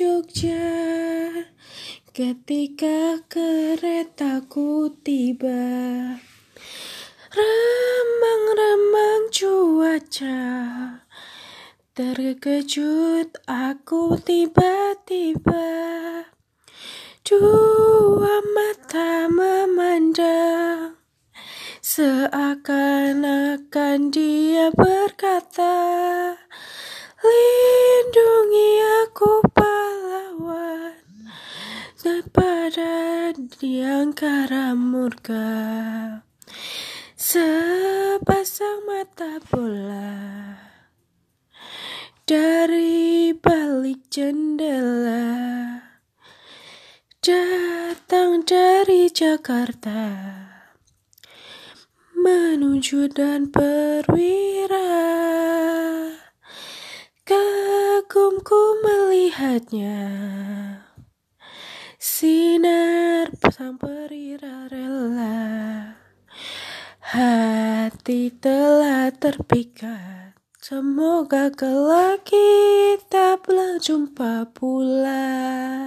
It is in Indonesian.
Jogja. Ketika keretaku tiba Remang-remang cuaca Terkejut aku tiba-tiba. Dua mata memandang Seakan-akan dia berkata Kepada yang karamurka Sepasang mata bola Dari balik jendela Datang dari Jakarta Menuju dan perwira. Kagumku melihatnya sang rela Hati telah terpikat. Semoga kelak kita berjumpa pula